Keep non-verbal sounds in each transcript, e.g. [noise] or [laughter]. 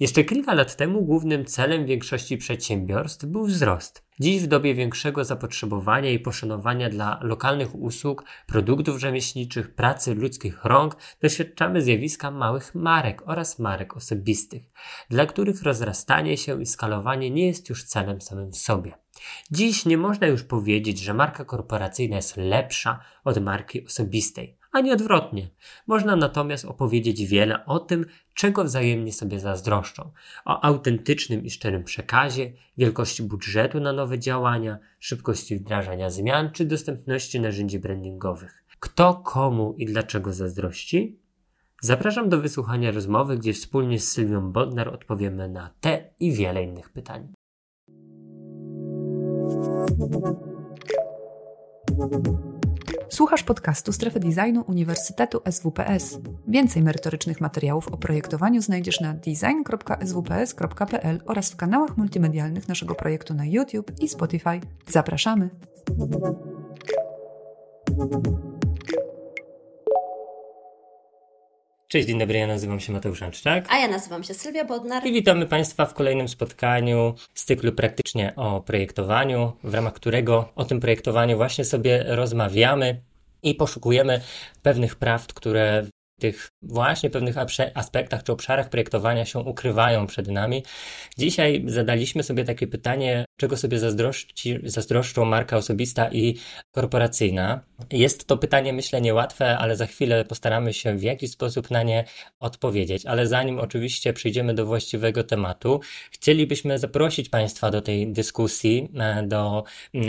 Jeszcze kilka lat temu głównym celem większości przedsiębiorstw był wzrost. Dziś w dobie większego zapotrzebowania i poszanowania dla lokalnych usług, produktów rzemieślniczych, pracy ludzkich rąk doświadczamy zjawiska małych marek oraz marek osobistych, dla których rozrastanie się i skalowanie nie jest już celem samym w sobie. Dziś nie można już powiedzieć, że marka korporacyjna jest lepsza od marki osobistej ani odwrotnie. Można natomiast opowiedzieć wiele o tym, czego wzajemnie sobie zazdroszczą. O autentycznym i szczerym przekazie, wielkości budżetu na nowe działania, szybkości wdrażania zmian czy dostępności narzędzi brandingowych. Kto komu i dlaczego zazdrości? Zapraszam do wysłuchania rozmowy, gdzie wspólnie z Sylwią Bodnar odpowiemy na te i wiele innych pytań. Słuchasz podcastu Strefy Designu Uniwersytetu SWPS. Więcej merytorycznych materiałów o projektowaniu znajdziesz na design.swps.pl oraz w kanałach multimedialnych naszego projektu na YouTube i Spotify. Zapraszamy! Cześć, dzień dobry, ja nazywam się Mateusz Anczczak. A ja nazywam się Sylwia Bodnar. I witamy Państwa w kolejnym spotkaniu z cyklu praktycznie o projektowaniu, w ramach którego o tym projektowaniu właśnie sobie rozmawiamy i poszukujemy pewnych prawd, które tych właśnie pewnych aspektach czy obszarach projektowania się ukrywają przed nami. Dzisiaj zadaliśmy sobie takie pytanie, czego sobie zazdrości, zazdroszczą marka osobista i korporacyjna. Jest to pytanie, myślę, niełatwe, ale za chwilę postaramy się w jakiś sposób na nie odpowiedzieć. Ale zanim oczywiście przejdziemy do właściwego tematu, chcielibyśmy zaprosić Państwa do tej dyskusji, e, do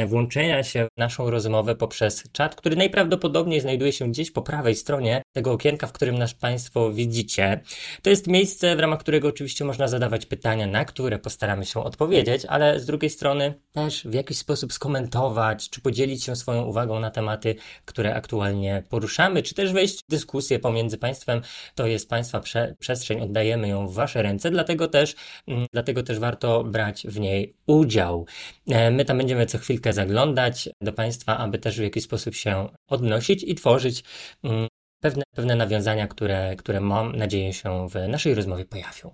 włączenia się w naszą rozmowę poprzez czat, który najprawdopodobniej znajduje się gdzieś po prawej stronie tego okienka, w którym nas Państwo widzicie. To jest miejsce, w ramach którego oczywiście można zadawać pytania, na które postaramy się odpowiedzieć, ale z drugiej strony też w jakiś sposób skomentować, czy podzielić się swoją uwagą na tematy, które aktualnie poruszamy, czy też wejść w dyskusję pomiędzy Państwem. To jest Państwa prze przestrzeń, oddajemy ją w Wasze ręce, dlatego też, mm, dlatego też warto brać w niej udział. E, my tam będziemy co chwilkę zaglądać do Państwa, aby też w jakiś sposób się odnosić i tworzyć mm, pewne, pewne nawiązania, które, które mam nadzieję się w naszej rozmowie pojawią.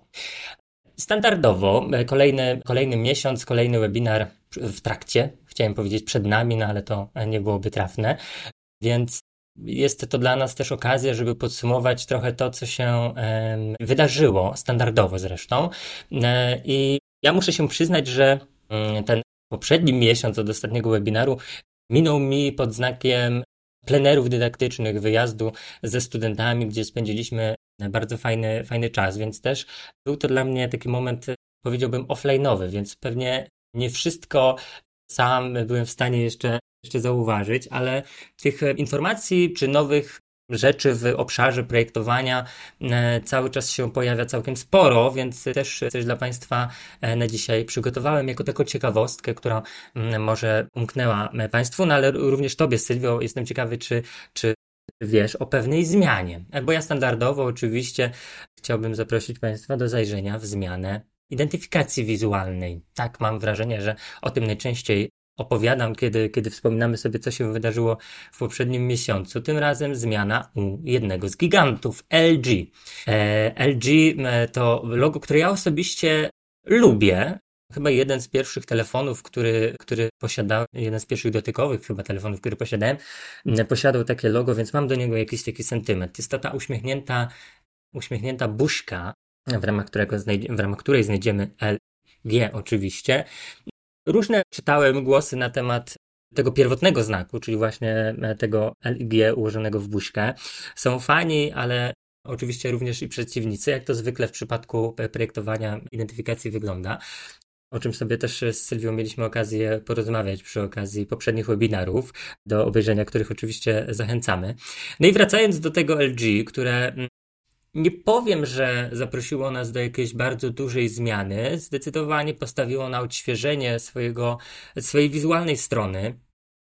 Standardowo e, kolejny, kolejny miesiąc, kolejny webinar w trakcie, chciałem powiedzieć przed nami, no ale to nie byłoby trafne, więc jest to dla nas też okazja, żeby podsumować trochę to, co się wydarzyło, standardowo zresztą. E, I ja muszę się przyznać, że mm, ten poprzedni miesiąc od ostatniego webinaru minął mi pod znakiem plenerów dydaktycznych, wyjazdu ze studentami, gdzie spędziliśmy bardzo fajny, fajny czas, więc też był to dla mnie taki moment, powiedziałbym, offline'owy, więc pewnie nie wszystko sam byłem w stanie jeszcze, jeszcze zauważyć, ale tych informacji czy nowych rzeczy w obszarze projektowania e, cały czas się pojawia całkiem sporo, więc też coś dla Państwa e, na dzisiaj przygotowałem jako taką ciekawostkę, która mm, może umknęła Państwu, no ale również Tobie, Sylwio, jestem ciekawy, czy, czy wiesz o pewnej zmianie. E, bo ja standardowo oczywiście chciałbym zaprosić Państwa do zajrzenia w zmianę identyfikacji wizualnej. Tak, mam wrażenie, że o tym najczęściej opowiadam, kiedy, kiedy wspominamy sobie, co się wydarzyło w poprzednim miesiącu. Tym razem zmiana u jednego z gigantów, LG. E, LG e, to logo, które ja osobiście lubię. Chyba jeden z pierwszych telefonów, który, który posiadał, jeden z pierwszych dotykowych chyba telefonów, który posiadałem, posiadał takie logo, więc mam do niego jakiś taki sentyment. Jest to ta uśmiechnięta, uśmiechnięta buźka, w ramach, którego w ramach której znajdziemy LG oczywiście. Różne czytałem głosy na temat tego pierwotnego znaku, czyli właśnie tego LG ułożonego w buźkę. Są fani, ale oczywiście również i przeciwnicy, jak to zwykle w przypadku projektowania identyfikacji wygląda. O czym sobie też z Sylwią mieliśmy okazję porozmawiać przy okazji poprzednich webinarów, do obejrzenia których oczywiście zachęcamy. No i wracając do tego LG, które nie powiem, że zaprosiło nas do jakiejś bardzo dużej zmiany. Zdecydowanie postawiło na odświeżenie swojego, swojej wizualnej strony.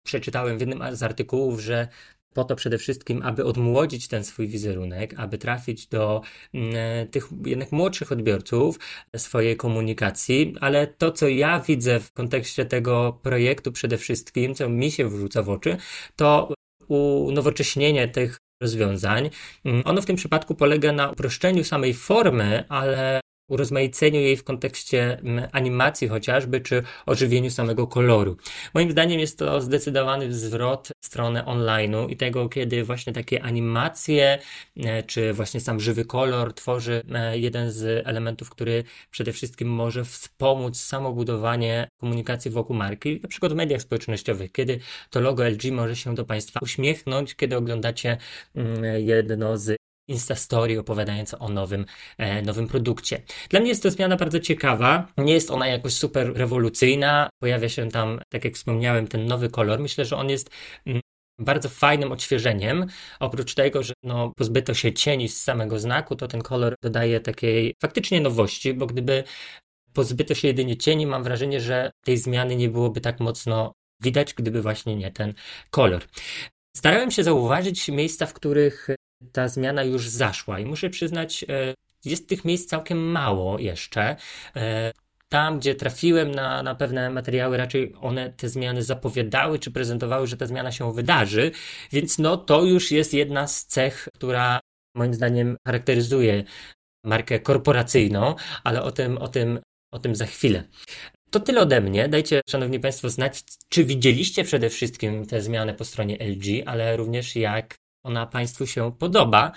Przeczytałem w jednym z artykułów, że po to przede wszystkim, aby odmłodzić ten swój wizerunek, aby trafić do mm, tych jednak młodszych odbiorców swojej komunikacji, ale to, co ja widzę w kontekście tego projektu przede wszystkim, co mi się wrzuca w oczy, to unowocześnienie tych rozwiązań. Mm, ono w tym przypadku polega na uproszczeniu samej formy, ale urozmaiceniu jej w kontekście mm, animacji chociażby, czy ożywieniu samego koloru. Moim zdaniem jest to zdecydowany zwrot w stronę online'u i tego, kiedy właśnie takie animacje, e, czy właśnie sam żywy kolor tworzy e, jeden z elementów, który przede wszystkim może wspomóc samobudowanie komunikacji wokół marki, na przykład w mediach społecznościowych, kiedy to logo LG może się do Państwa uśmiechnąć, kiedy oglądacie mm, jedno z Instastory opowiadające o nowym, e, nowym produkcie. Dla mnie jest to zmiana bardzo ciekawa. Nie jest ona jakoś super rewolucyjna. Pojawia się tam, tak jak wspomniałem, ten nowy kolor. Myślę, że on jest mm, bardzo fajnym odświeżeniem. Oprócz tego, że no, pozbyto się cieni z samego znaku, to ten kolor dodaje takiej faktycznie nowości, bo gdyby pozbyto się jedynie cieni, mam wrażenie, że tej zmiany nie byłoby tak mocno widać, gdyby właśnie nie ten kolor. Starałem się zauważyć miejsca, w których ta zmiana już zaszła i muszę przyznać, e, jest tych miejsc całkiem mało jeszcze. E, tam, gdzie trafiłem na, na pewne materiały, raczej one te zmiany zapowiadały czy prezentowały, że ta zmiana się wydarzy, więc no to już jest jedna z cech, która moim zdaniem charakteryzuje markę korporacyjną, ale o tym, o tym, o tym za chwilę. To tyle ode mnie. Dajcie, Szanowni Państwo, znać, czy widzieliście przede wszystkim te zmiany po stronie LG, ale również jak ona Państwu się podoba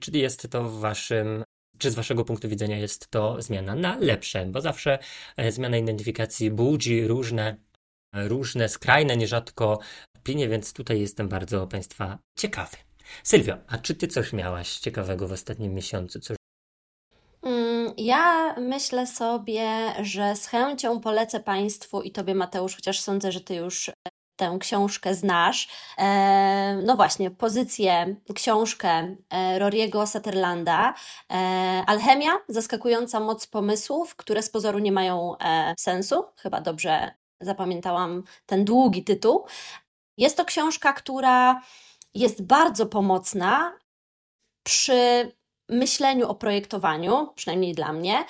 czy jest to w Waszym czy z Waszego punktu widzenia jest to zmiana na lepsze, bo zawsze e, zmiana identyfikacji budzi różne, różne skrajne, nierzadko opinie, więc tutaj jestem bardzo Państwa ciekawy. Sylwio, a czy Ty coś miałaś ciekawego w ostatnim miesiącu? Coś... Mm, ja myślę sobie, że z chęcią polecę Państwu i Tobie, Mateusz, chociaż sądzę, że Ty już tę książkę znasz. E, no właśnie, pozycję, książkę e, Roriego Sutherlanda. E, Alchemia, zaskakująca moc pomysłów, które z pozoru nie mają sensu. Chyba dobrze zapamiętałam ten długi tytuł. Jest to książka, która jest bardzo pomocna przy myśleniu o projektowaniu, przynajmniej dla mnie,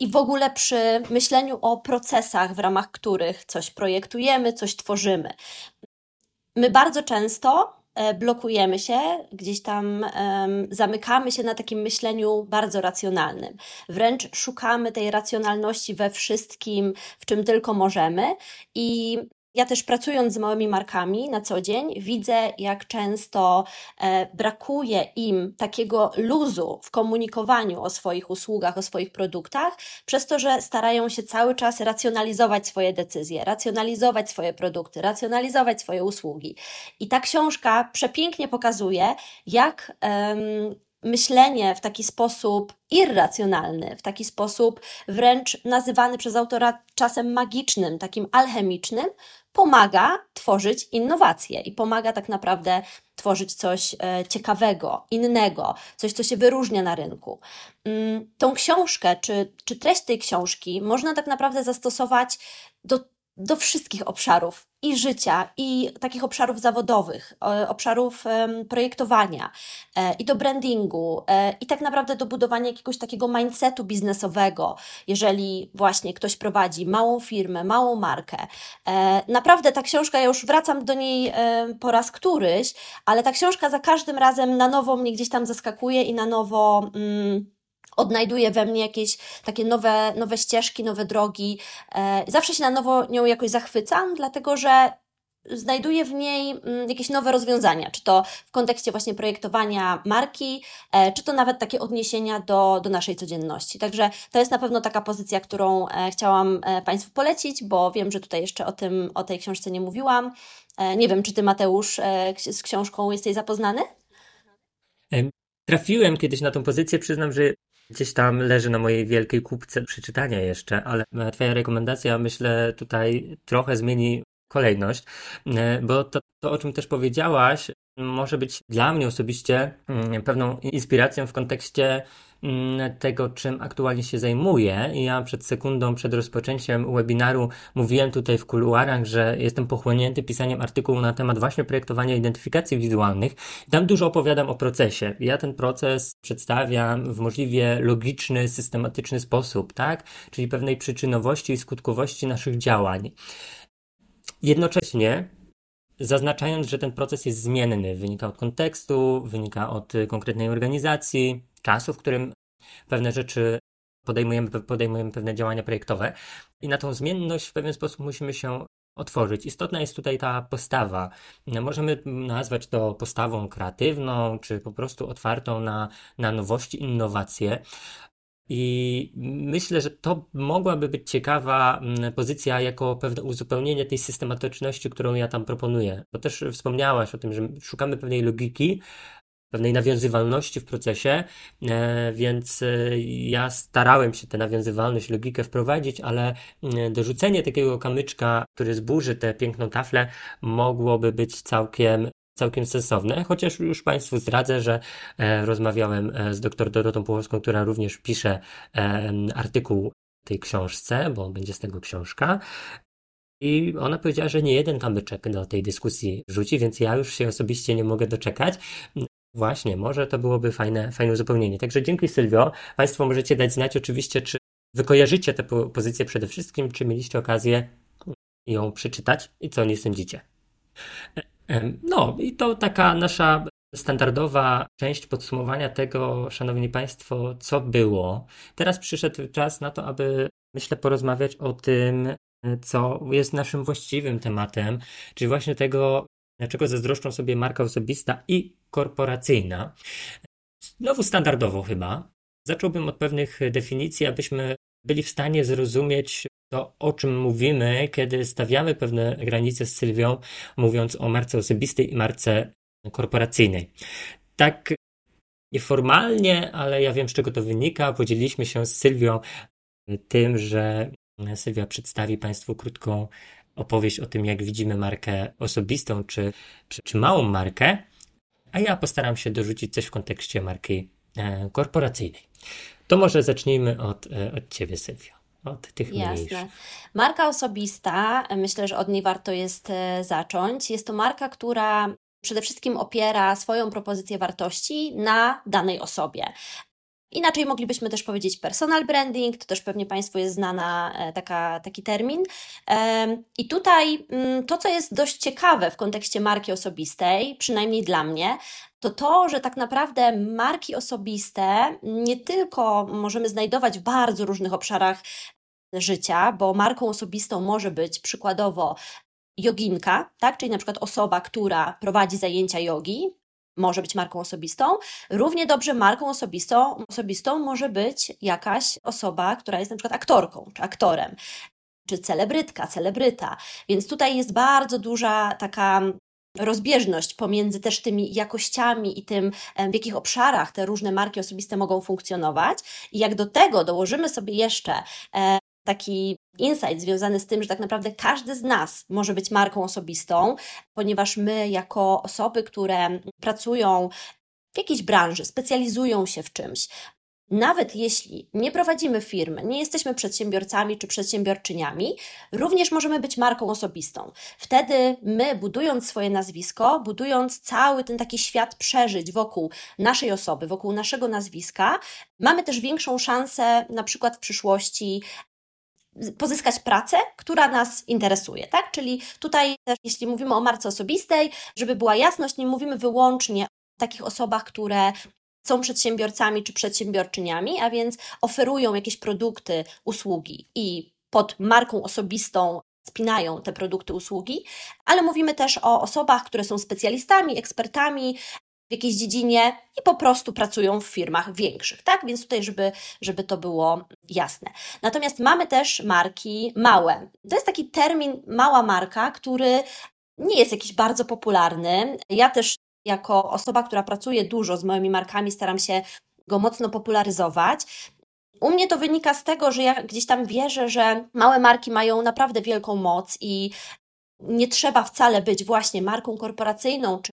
i w ogóle przy myśleniu o procesach, w ramach których coś projektujemy, coś tworzymy. My bardzo często e, blokujemy się, gdzieś tam um, zamykamy się na takim myśleniu bardzo racjonalnym. Wręcz szukamy tej racjonalności we wszystkim, w czym tylko możemy. I ja też pracując z małymi markami na co dzień, widzę, jak często e, brakuje im takiego luzu w komunikowaniu o swoich usługach, o swoich produktach, przez to, że starają się cały czas racjonalizować swoje decyzje, racjonalizować swoje produkty, racjonalizować swoje usługi. I ta książka przepięknie pokazuje, jak. myślenie w taki sposób irracjonalny, w taki sposób wręcz nazywany przez autora czasem magicznym, takim alchemicznym, pomaga tworzyć innowacje i pomaga tak naprawdę tworzyć coś e, ciekawego, innego, coś, co się wyróżnia na rynku. Mm, tą książkę, czy, czy treść tej książki można tak naprawdę zastosować do do wszystkich obszarów i życia, i takich obszarów zawodowych, obszarów projektowania, e, i do brandingu, e, i tak naprawdę do budowania jakiegoś takiego mindsetu biznesowego, jeżeli właśnie ktoś prowadzi małą firmę, małą markę. E, naprawdę ta książka, ja już wracam do niej po raz któryś, ale ta książka za każdym razem na nowo mnie gdzieś tam zaskakuje i na nowo. Mm, odnajduje we mnie jakieś takie nowe, nowe ścieżki, nowe drogi. E, zawsze się na nowo nią jakoś zachwycam, dlatego że znajduję w niej mm, jakieś nowe rozwiązania, czy to w kontekście właśnie projektowania marki, e, czy to nawet takie odniesienia do, do naszej codzienności. Także to jest na pewno taka pozycja, którą e, chciałam Państwu polecić, bo wiem, że tutaj jeszcze o, tym, o tej książce nie mówiłam. Nie wiem, czy Ty, Mateusz, z książką jesteś zapoznany? Trafiłem kiedyś na tą pozycję, przyznam, że gdzieś tam leży na mojej wielkiej kupce przeczytania jeszcze, ale Twoja rekomendacja myślę tutaj trochę zmieni kolejność, e, bo to, to o czym też powiedziałaś, może być dla mnie osobiście mm, pewną inspiracją w kontekście Mm, tego, czym aktualnie się zajmuję. Ja przed sekundą, przed rozpoczęciem webinaru mówiłem tutaj w kuluarach, że jestem pochłonięty pisaniem artykułu na temat właśnie projektowania identyfikacji wizualnych. Tam dużo opowiadam o procesie. Ja ten proces przedstawiam w możliwie logiczny, systematyczny sposób, tak? Czyli pewnej przyczynowości i skutkowości naszych działań. Jednocześnie zaznaczając, że ten proces jest zmienny, wynika od kontekstu, wynika od konkretnej organizacji, czasu, w którym pewne rzeczy podejmujemy, podejmujemy pewne działania projektowe i na tą zmienność w pewien sposób musimy się otworzyć. Istotna jest tutaj ta postawa. Możemy nazwać to postawą kreatywną, czy po prostu otwartą na, na nowości, innowacje. I myślę, że to mogłaby być ciekawa mm, pozycja jako pewne uzupełnienie tej systematyczności, którą ja tam proponuję. Bo też wspomniałaś o tym, że szukamy pewnej logiki, pewnej nawiązywalności w procesie, e, więc e, ja starałem się tę nawiązywalność, logikę wprowadzić, ale mm, dorzucenie takiego kamyczka, który zburzy tę piękną taflę, mogłoby być całkiem całkiem sensowne, chociaż już Państwu zdradzę, że e, rozmawiałem z dr Dorotą Puchowską, która również pisze artykuł w tej książce, bo będzie z tego książka. I ona powiedziała, że nie jeden kamyczek do tej dyskusji rzuci, więc ja już się osobiście nie mogę doczekać. Właśnie, może to byłoby fajne, fajne uzupełnienie. Także dzięki Sylwio. Państwo możecie dać znać oczywiście, czy wy kojarzycie tę pozycję przede wszystkim, czy mieliście okazję ją przeczytać i co o niej sądzicie. No i to taka nasza standardowa część podsumowania tego, szanowni państwo, co było. Teraz przyszedł czas na to, aby myślę porozmawiać o tym, co jest naszym właściwym tematem, czyli właśnie tego, Dlaczego zazdroszczą sobie marka osobista i korporacyjna? Znowu standardowo chyba. Zacząłbym od pewnych definicji, abyśmy byli w stanie zrozumieć to, o czym mówimy, kiedy stawiamy pewne granice z Sylwią, mówiąc o marce osobistej i marce korporacyjnej. Tak nieformalnie, ale ja wiem, z czego to wynika. Podzieliliśmy się z Sylwią tym, że Sylwia przedstawi Państwu krótką opowieść o tym, jak widzimy markę osobistą czy, czy, małą markę, a ja postaram się dorzucić coś w kontekście marki e, korporacyjnej. To może zacznijmy od, e, od Ciebie, Sylwio. Od tych Jasne. Mniejszych. Marka osobista, myślę, że od niej warto jest e, zacząć. Jest to marka, która przede wszystkim opiera swoją propozycję wartości na danej osobie. Inaczej moglibyśmy też powiedzieć personal branding, to też pewnie Państwu jest znana e, taka, taki termin. I tutaj mm, to, co jest dość ciekawe w kontekście marki osobistej, przynajmniej dla mnie, to to, że tak naprawdę marki osobiste nie tylko możemy znajdować w bardzo różnych obszarach życia, bo marką osobistą może być przykładowo joginka, tak? czyli na przykład osoba, która prowadzi zajęcia jogi, może być marką osobistą. Równie dobrze marką osobistą, osobistą może być jakaś osoba, która jest na przykład aktorką czy aktorem, czy celebrytka, celebryta. Więc tutaj jest bardzo duża taka rozbieżność pomiędzy też tymi jakościami i tym, w jakich obszarach te różne marki osobiste mogą funkcjonować. I jak do tego dołożymy sobie jeszcze taki insight związany z tym, że tak naprawdę każdy z nas może być marką osobistą, ponieważ my, jako osoby, które pracują w jakiejś branży, specjalizują się w czymś, nawet jeśli nie prowadzimy firmy, nie jesteśmy przedsiębiorcami czy przedsiębiorczyniami, również możemy być marką osobistą. Wtedy my, budując swoje nazwisko, budując cały ten taki świat przeżyć wokół naszej osoby, wokół naszego nazwiska, mamy też większą szansę na przykład w przyszłości pozyskać pracę, która nas interesuje, tak? Czyli tutaj też, jeśli mówimy o marce osobistej, żeby była jasność, nie mówimy wyłącznie o takich osobach, które są przedsiębiorcami czy przedsiębiorczyniami, a więc oferują jakieś produkty, usługi i pod marką osobistą spinają te produkty, usługi, ale mówimy też o osobach, które są specjalistami, ekspertami w jakiejś dziedzinie i po prostu pracują w firmach większych, tak? Więc tutaj, żeby, żeby to było jasne. Natomiast mamy też marki małe. To jest taki termin mała marka, który nie jest jakiś bardzo popularny. Ja też jako osoba, która pracuje dużo z małymi markami, staram się go mocno popularyzować. U mnie to wynika z tego, że ja gdzieś tam wierzę, że małe marki mają naprawdę wielką moc i nie trzeba wcale być właśnie marką korporacyjną czy,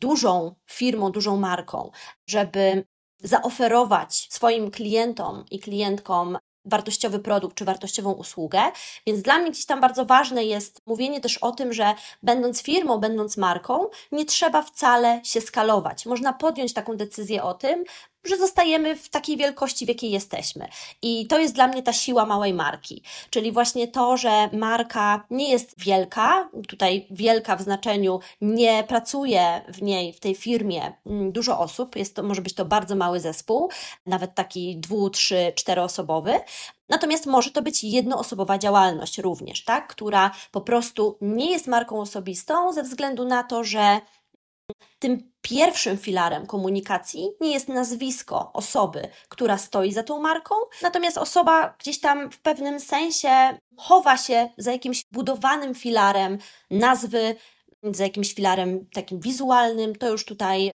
dużą firmą, dużą marką, żeby zaoferować swoim klientom i klientkom wartościowy produkt czy wartościową usługę. Więc dla mnie gdzieś tam bardzo ważne jest mówienie też o tym, że będąc firmą, będąc marką, nie trzeba wcale się skalować. Można podjąć taką decyzję o tym, że zostajemy w takiej wielkości, w jakiej jesteśmy. I to jest dla mnie ta siła małej marki. Czyli właśnie to, że marka nie jest wielka, tutaj wielka w znaczeniu nie pracuje w niej, w tej firmie mm, dużo osób, jest to, może być to bardzo mały zespół, nawet taki dwu, trzy, czteroosobowy, Natomiast może to być jednoosobowa działalność również, tak? która po prostu nie jest marką osobistą ze względu na to, że tym pierwszym filarem komunikacji nie jest nazwisko osoby, która stoi za tą marką, natomiast osoba gdzieś tam w pewnym sensie chowa się za jakimś budowanym filarem nazwy, za jakimś filarem takim wizualnym, to już tutaj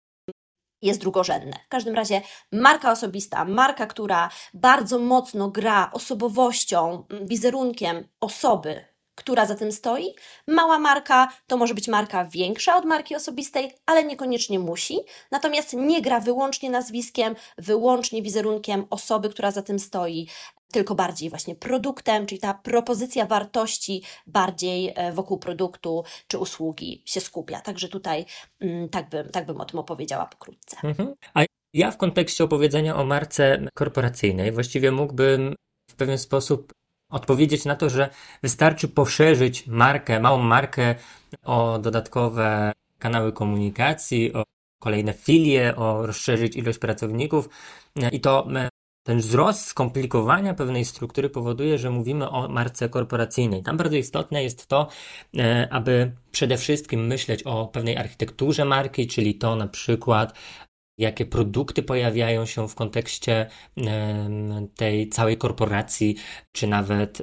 jest drugorzędne. W każdym razie marka osobista, marka, która bardzo mocno gra osobowością, wizerunkiem osoby, która za tym stoi. Mała marka to może być marka większa od marki osobistej, ale niekoniecznie musi. Natomiast nie gra wyłącznie nazwiskiem, wyłącznie wizerunkiem osoby, która za tym stoi, tylko bardziej właśnie produktem, czyli ta propozycja wartości bardziej e, wokół produktu czy usługi się skupia. Także tutaj mm, tak bym, tak bym o tym opowiedziała pokrótce. Mhm. A ja w kontekście opowiedzenia o marce korporacyjnej właściwie mógłbym w pewien sposób odpowiedzieć na to, że wystarczy poszerzyć markę, małą markę o dodatkowe kanały komunikacji, o kolejne filie, o rozszerzyć ilość pracowników i to ten wzrost skomplikowania pewnej struktury powoduje, że mówimy o marce korporacyjnej. Tam bardzo istotne jest to, e, aby przede wszystkim myśleć o pewnej architekturze marki, czyli to na przykład, jakie produkty pojawiają się w kontekście tej całej korporacji, czy nawet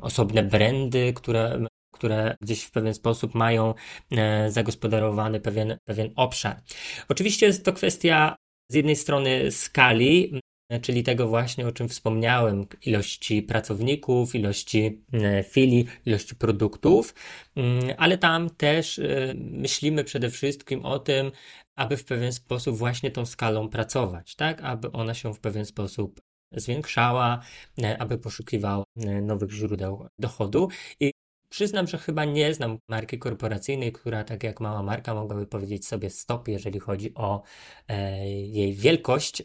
osobne brandy, które, które gdzieś w pewien sposób mają e, zagospodarowany pewien, pewien obszar. Oczywiście jest to kwestia z jednej strony skali, czyli tego właśnie, o czym wspomniałem, ilości pracowników, ilości e, filii, ilości produktów, mm, ale tam też e, myślimy przede wszystkim o tym, aby w pewien sposób właśnie tą skalą pracować, tak, aby ona się w pewien sposób zwiększała, e, aby poszukiwała nowych źródeł dochodu. I Przyznam, że chyba nie znam marki korporacyjnej, która tak jak mała marka mogłaby powiedzieć sobie stop, jeżeli chodzi o e, jej wielkość,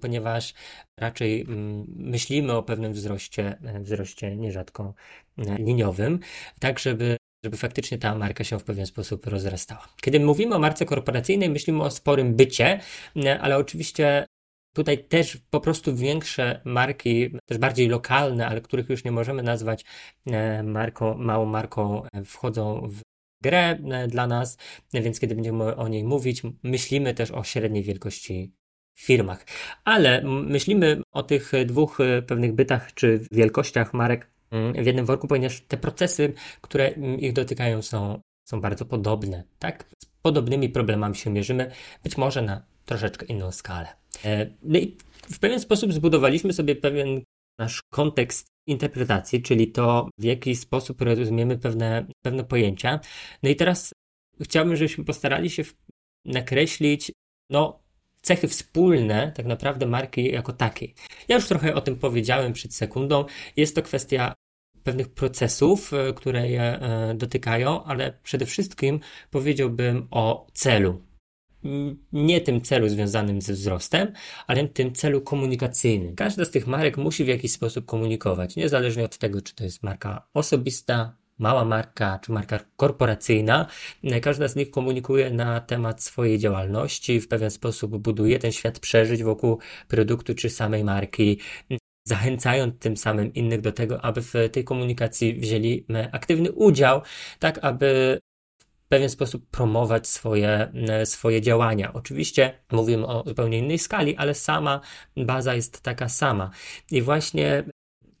ponieważ raczej mm, myślimy o pewnym wzroście, e, wzroście nierzadko e, liniowym, tak żeby żeby faktycznie ta marka się w pewien sposób rozrastała. Kiedy mówimy o marce korporacyjnej, myślimy o sporym bycie, e, ale oczywiście tutaj też po prostu większe marki, też bardziej lokalne, ale których już nie możemy nazwać marką, małą marką, wchodzą w grę dla nas, więc kiedy będziemy o niej mówić, myślimy też o średniej wielkości firmach. Ale myślimy o tych dwóch e, pewnych bytach czy wielkościach marek mm, w jednym worku, ponieważ te procesy, które mm, ich dotykają, są, są bardzo podobne. Tak? Z podobnymi problemami się mierzymy, być może na troszeczkę inną skalę. E, no i w pewien sposób zbudowaliśmy sobie pewien nasz kontekst interpretacji, czyli to, w jaki sposób rozumiemy pewne, pewne pojęcia. No i teraz chciałbym, żebyśmy postarali się nakreślić, no, cechy wspólne tak naprawdę marki jako takiej. Ja już trochę o tym powiedziałem przed sekundą. Jest to kwestia pewnych procesów, e, które je e, dotykają, ale przede wszystkim powiedziałbym o celu. Nie tym celu związanym ze wzrostem, ale tym celu komunikacyjnym. Każda z tych marek musi w jakiś sposób komunikować, niezależnie od tego, czy to jest marka osobista, mała marka czy marka korporacyjna, każda z nich komunikuje na temat swojej działalności, w pewien sposób buduje ten świat przeżyć wokół produktu czy samej marki, zachęcając tym samym innych do tego, aby w tej komunikacji wzięli aktywny udział, tak aby w pewien sposób promować swoje, swoje działania. Oczywiście mówimy o zupełnie innej skali, ale sama baza jest taka sama. I właśnie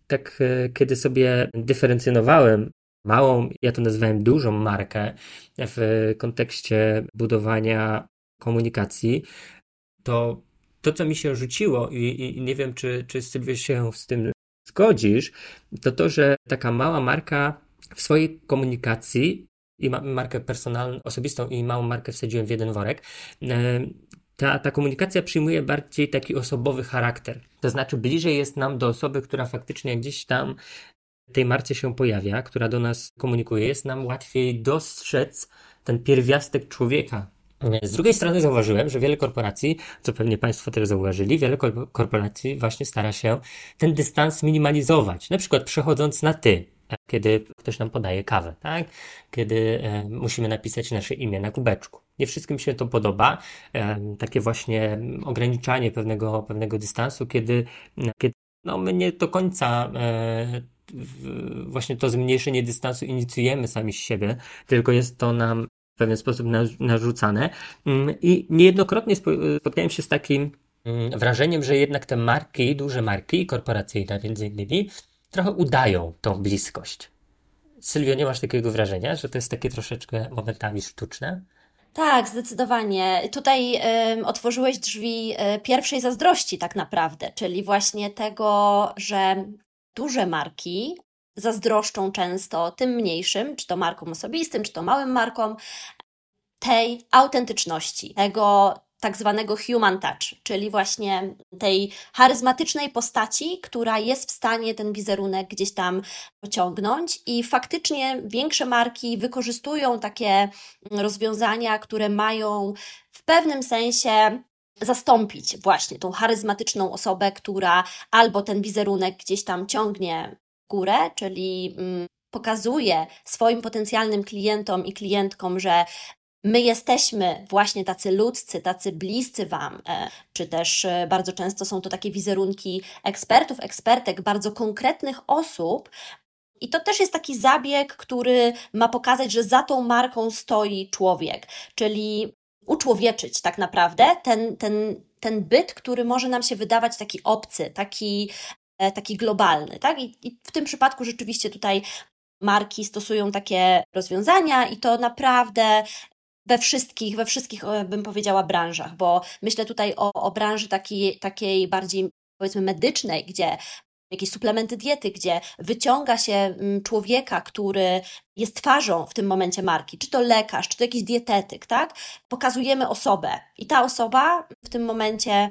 tak, e, kiedy sobie dyferencjonowałem małą, ja to nazywałem dużą markę w kontekście budowania komunikacji, to to, co mi się rzuciło i, i nie wiem, czy, czy Sylwia się z tym zgodzisz, to to, że taka mała marka w swojej komunikacji i markę personalną, osobistą i małą markę wsadziłem w jeden worek, ta, ta komunikacja przyjmuje bardziej taki osobowy charakter. To znaczy, bliżej jest nam do osoby, która faktycznie gdzieś tam tej marce się pojawia, która do nas komunikuje, jest nam łatwiej dostrzec ten pierwiastek człowieka Z drugiej strony zauważyłem, że wiele korporacji, co pewnie Państwo też zauważyli, wiele korporacji właśnie stara się ten dystans minimalizować. Na przykład przechodząc na ty, kiedy ktoś nam podaje kawę, tak? Kiedy e, musimy napisać nasze imię na kubeczku. Nie wszystkim się to podoba. E, takie właśnie ograniczanie pewnego, pewnego dystansu, kiedy, kiedy no, my nie do końca e, właśnie to zmniejszenie dystansu inicjujemy sami z siebie, tylko jest to nam w pewien sposób narzucane. Mm, I niejednokrotnie spotkałem się z takim mm, wrażeniem, że jednak te marki, duże marki korporacyjne między innymi, trochę udają tą bliskość. Sylwio, nie masz takiego wrażenia, że to jest takie troszeczkę momentami sztuczne? Tak, zdecydowanie. Tutaj y, otworzyłeś drzwi y, pierwszej zazdrości, tak naprawdę, czyli właśnie tego, że duże marki zazdroszczą często tym mniejszym, czy to markom osobistym, czy to małym markom, tej autentyczności, tego tak zwanego human touch, czyli właśnie tej charyzmatycznej postaci, która jest w stanie ten wizerunek gdzieś tam pociągnąć i faktycznie większe marki wykorzystują takie rozwiązania, które mają w pewnym sensie zastąpić właśnie tą charyzmatyczną osobę, która albo ten wizerunek gdzieś tam ciągnie w górę, czyli mm, pokazuje swoim potencjalnym klientom i klientkom, że my jesteśmy właśnie tacy ludzcy, tacy bliscy Wam, e, czy też e, bardzo często są to takie wizerunki ekspertów, ekspertek, bardzo konkretnych osób, i to też jest taki zabieg, który ma pokazać, że za tą marką stoi człowiek, czyli uczłowieczyć tak naprawdę ten, ten, ten byt, który może nam się wydawać taki obcy, taki, e, taki globalny. Tak? I, I w tym przypadku rzeczywiście tutaj marki stosują takie rozwiązania i to naprawdę we wszystkich, we wszystkich e, bym powiedziała branżach, bo myślę tutaj o, o branży takiej, takiej bardziej powiedzmy medycznej, gdzie jakieś suplementy diety, gdzie wyciąga się mm, człowieka, który jest twarzą w tym momencie marki, czy to lekarz, czy to jakiś dietetyk, tak? Pokazujemy osobę i ta osoba w tym momencie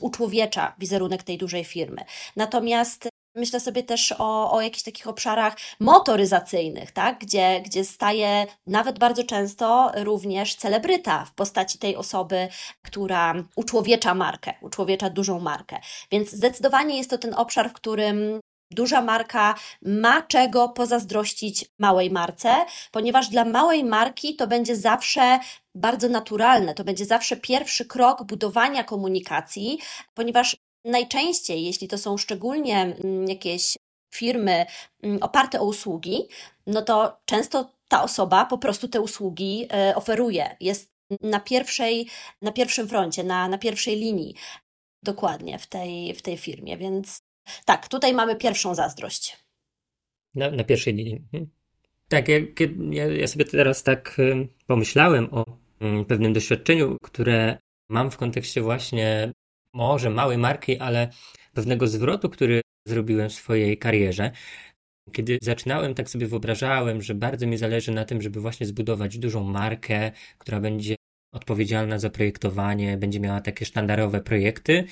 uczłowiecza wizerunek tej dużej firmy. Natomiast Myślę sobie też o, o jakichś takich obszarach motoryzacyjnych, tak? gdzie, gdzie staje nawet bardzo często również celebryta w postaci tej osoby, która uczłowiecza markę, uczłowiecza dużą markę. Więc zdecydowanie jest to ten obszar, w którym duża marka ma czego pozazdrościć małej marce, ponieważ dla małej marki to będzie zawsze bardzo naturalne, to będzie zawsze pierwszy krok budowania komunikacji, ponieważ Najczęściej, jeśli to są szczególnie mm, jakieś firmy mm, oparte o usługi, no to często ta osoba po prostu te usługi e, oferuje. Jest na pierwszej, na pierwszym froncie, na, na pierwszej linii dokładnie w tej, w tej firmie. Więc tak, tutaj mamy pierwszą zazdrość. Na, na pierwszej linii. Mhm. Tak, ja, ja, ja sobie teraz tak y, pomyślałem o mm, pewnym doświadczeniu, które mam w kontekście właśnie może małej marki, ale pewnego zwrotu, który zrobiłem w swojej karierze. Kiedy zaczynałem, tak sobie wyobrażałem, że bardzo mi zależy na tym, żeby właśnie zbudować dużą markę, która będzie odpowiedzialna za projektowanie, będzie miała takie sztandarowe projekty.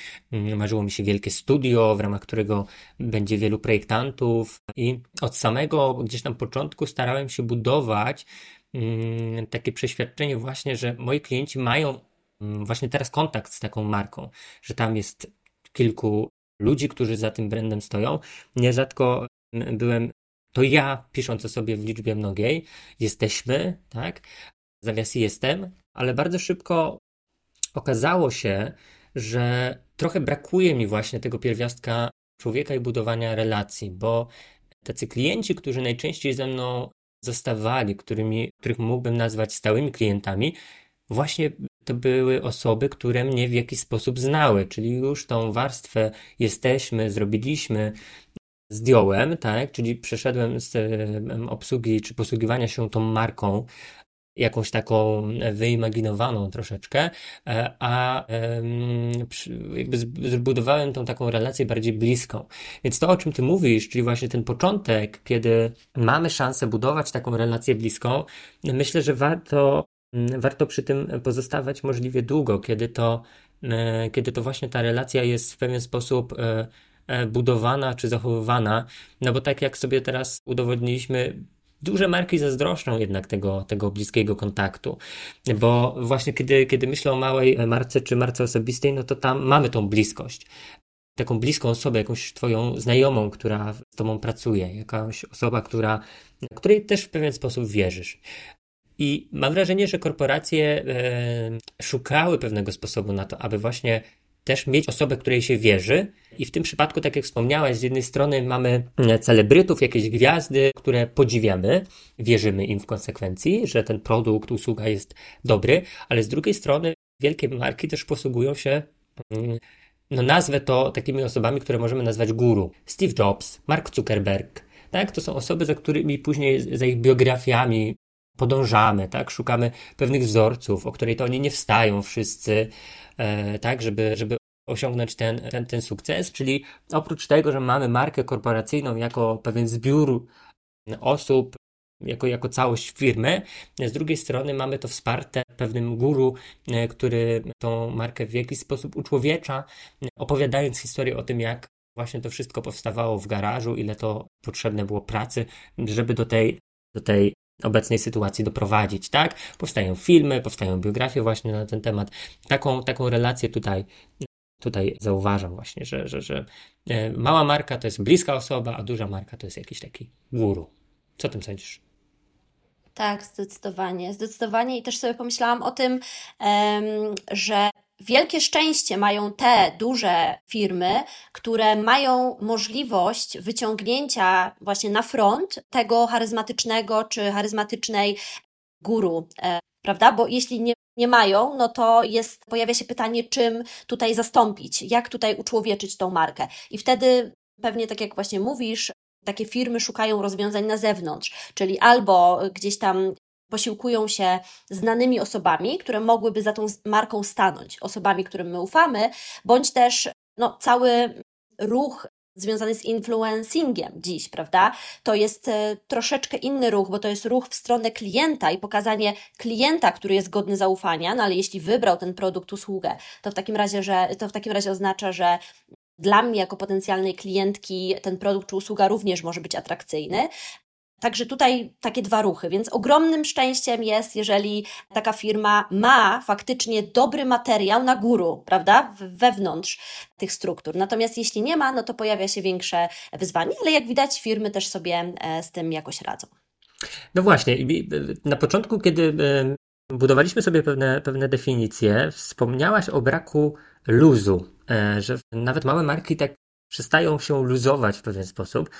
Marzyło mi się wielkie studio, w ramach którego będzie wielu projektantów i od samego gdzieś tam początku starałem się budować mm, takie przeświadczenie właśnie, że moi klienci mają właśnie teraz kontakt z taką marką, że tam jest kilku ludzi, którzy za tym brandem stoją. Nierzadko mm, byłem, to ja pisząc o sobie w liczbie mnogiej, jesteśmy, tak, zamiast jestem, ale bardzo szybko okazało się, że trochę brakuje mi właśnie tego pierwiastka człowieka i budowania relacji, bo tacy klienci, którzy najczęściej ze mną zostawali, którymi, których mógłbym nazwać stałymi klientami, właśnie to były osoby, które mnie w jakiś sposób znały, czyli już tą warstwę jesteśmy, zrobiliśmy, zdjąłem, tak, czyli przeszedłem z obsługi czy posługiwania się tą marką jakąś taką wyimaginowaną troszeczkę, e, a jakby zbudowałem tą taką relację bardziej bliską. Więc to, o czym ty mówisz, czyli właśnie ten początek, kiedy mamy szansę budować taką relację bliską, myślę, że warto warto przy tym pozostawać możliwie długo, kiedy to, e, kiedy to właśnie ta relacja jest w pewien sposób e, e, budowana czy zachowywana. No bo tak jak sobie teraz udowodniliśmy, duże marki zazdroszczą jednak tego, tego bliskiego kontaktu, bo właśnie kiedy, kiedy myślę o małej marce czy marce osobistej, no to tam mamy tą bliskość taką bliską osobę, jakąś twoją znajomą, która z tobą pracuje, jakaś osoba, która, której też w pewien sposób wierzysz. I mam wrażenie, że korporacje e, szukały pewnego sposobu na to, aby właśnie też mieć osobę, której się wierzy. I w tym przypadku, tak jak wspomniałaś, z jednej strony mamy celebrytów, jakieś gwiazdy, które podziwiamy, wierzymy im w konsekwencji, że ten produkt, usługa jest dobry, ale z drugiej strony wielkie marki też posługują się mm, no nazwę to takimi osobami, które możemy nazwać guru. Steve Jobs, Mark Zuckerberg, tak? To są osoby, za którymi później, za ich biografiami podążamy, tak? Szukamy pewnych wzorców, o której to oni nie wstają wszyscy, e, tak? Żeby, żeby osiągnąć ten, ten, ten sukces, czyli oprócz tego, że mamy markę korporacyjną jako pewien zbiór osób, jako, jako całość firmy. Z drugiej strony mamy to wsparte pewnym guru, e, który tą markę w jakiś sposób uczłowiecza, opowiadając historię o tym, jak właśnie to wszystko powstawało w garażu, ile to potrzebne było pracy, żeby do tej, do tej obecnej sytuacji doprowadzić, tak? Powstają filmy, powstają biografie właśnie na ten temat. Taką, taką relację tutaj, tutaj zauważam właśnie, że, że, że e, mała marka to jest bliska osoba, a duża marka to jest jakiś taki guru. Co o tym sądzisz? Tak, zdecydowanie. Zdecydowanie i też sobie pomyślałam o tym, że wielkie szczęście mają te duże firmy, które mają możliwość wyciągnięcia właśnie na front tego charyzmatycznego czy charyzmatycznej guru, e, prawda? Bo jeśli nie, nie mają, no to jest, pojawia się pytanie, czym tutaj zastąpić, jak tutaj uczłowieczyć tą markę. I wtedy pewnie tak jak właśnie mówisz, takie firmy szukają rozwiązań na zewnątrz, czyli albo gdzieś tam posiłkują się znanymi osobami, które mogłyby za tą marką stanąć, osobami, którym my ufamy, bądź też no, cały ruch związany z influencingiem dziś, prawda? To jest e, troszeczkę inny ruch, bo to jest ruch w stronę klienta i pokazanie klienta, który jest godny zaufania, no ale jeśli wybrał ten produkt, usługę, to w takim razie, że to w takim razie oznacza, że dla mnie jako potencjalnej klientki ten produkt czy usługa również może być atrakcyjny. Także tutaj takie dwa ruchy, więc ogromnym szczęściem jest, jeżeli taka firma ma faktycznie dobry materiał na górę, prawda, wewnątrz tych struktur. Natomiast jeśli nie ma, no to pojawia się większe wyzwanie, ale jak widać, firmy też sobie e, z tym jakoś radzą. No właśnie, na początku, kiedy e, budowaliśmy sobie pewne, pewne definicje, wspomniałaś o braku luzu, e, że nawet małe marki tak przestają się luzować w pewien sposób,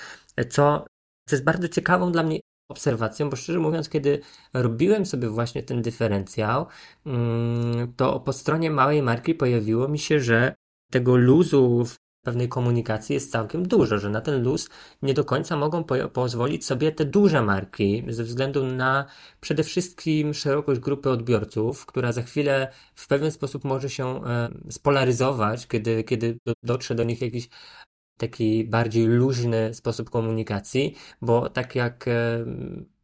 co, co jest bardzo ciekawą dla mnie obserwacją, bo szczerze mówiąc, kiedy robiłem sobie właśnie ten dyferencjał, mm, to po stronie małej marki pojawiło mi się, że tego luzu w pewnej komunikacji jest całkiem dużo, że na ten luz nie do końca mogą po pozwolić sobie te duże marki, ze względu na przede wszystkim szerokość grupy odbiorców, która za chwilę w pewien sposób może się e, spolaryzować, kiedy, kiedy dotrze do nich jakiś taki bardziej luźny sposób komunikacji, bo tak jak e,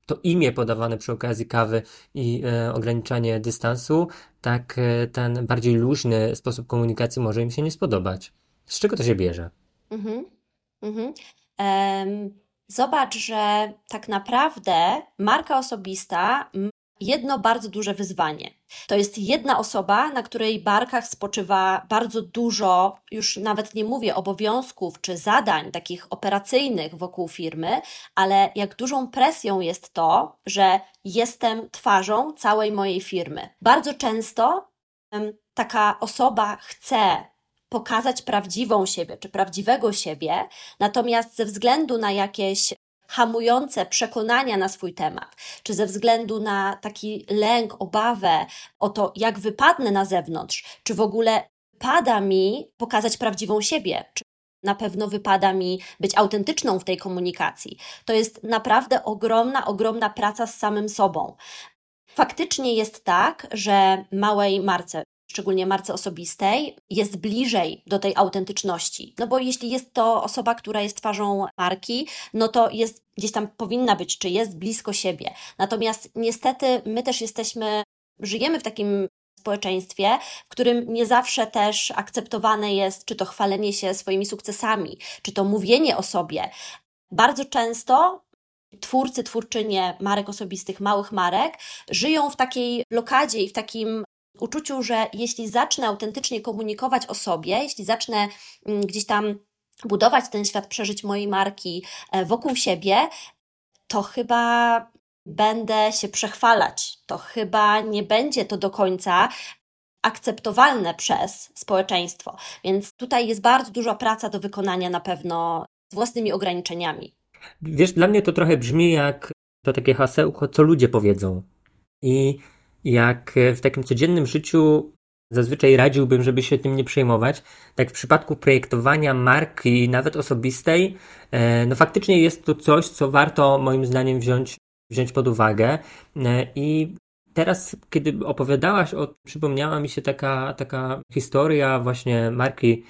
to imię podawane przy okazji kawy i e, ograniczanie dystansu, tak e, ten bardziej luźny sposób komunikacji może im się nie spodobać. Z czego to się bierze? Mhm. Mhm. Um, zobacz, że tak naprawdę marka osobista jedno bardzo duże wyzwanie. To jest jedna osoba, na której barkach spoczywa bardzo dużo, już nawet nie mówię obowiązków czy zadań takich operacyjnych wokół firmy, ale jak dużą presją jest to, że jestem twarzą całej mojej firmy. Bardzo często taka osoba chce pokazać prawdziwą siebie czy prawdziwego siebie, natomiast ze względu na jakieś hamujące przekonania na swój temat, czy ze względu na taki lęk, obawę o to, jak wypadnę na zewnątrz, czy w ogóle pada mi pokazać prawdziwą siebie, czy na pewno wypada mi być autentyczną w tej komunikacji. To jest naprawdę ogromna, ogromna praca z samym sobą. Faktycznie jest tak, że małej marce szczególnie marce osobistej, jest bliżej do tej autentyczności. No bo jeśli jest to osoba, która jest twarzą marki, no to jest gdzieś tam powinna być, czy jest blisko siebie. Natomiast niestety my też jesteśmy, żyjemy w takim społeczeństwie, w którym nie zawsze też akceptowane jest, czy to chwalenie się swoimi sukcesami, czy to mówienie o sobie. Bardzo często twórcy, twórczynie marek osobistych, małych marek, żyją w takiej blokadzie i w takim uczuciu, że jeśli zacznę autentycznie komunikować o sobie, jeśli zacznę mm, gdzieś tam budować ten świat przeżyć mojej marki e, wokół siebie, to chyba będę się przechwalać. To chyba nie będzie to do końca akceptowalne przez społeczeństwo. Więc tutaj jest bardzo duża praca do wykonania na pewno z własnymi ograniczeniami. Wiesz, dla mnie to trochę brzmi jak to takie hasełko, co ludzie powiedzą. I jak w takim codziennym życiu zazwyczaj radziłbym, żeby się tym nie przejmować, tak w przypadku projektowania marki, nawet osobistej, e, no faktycznie jest to coś, co warto moim zdaniem wziąć, wziąć pod uwagę. E, I teraz, kiedy opowiadałaś o przypomniała mi się taka, taka historia właśnie marki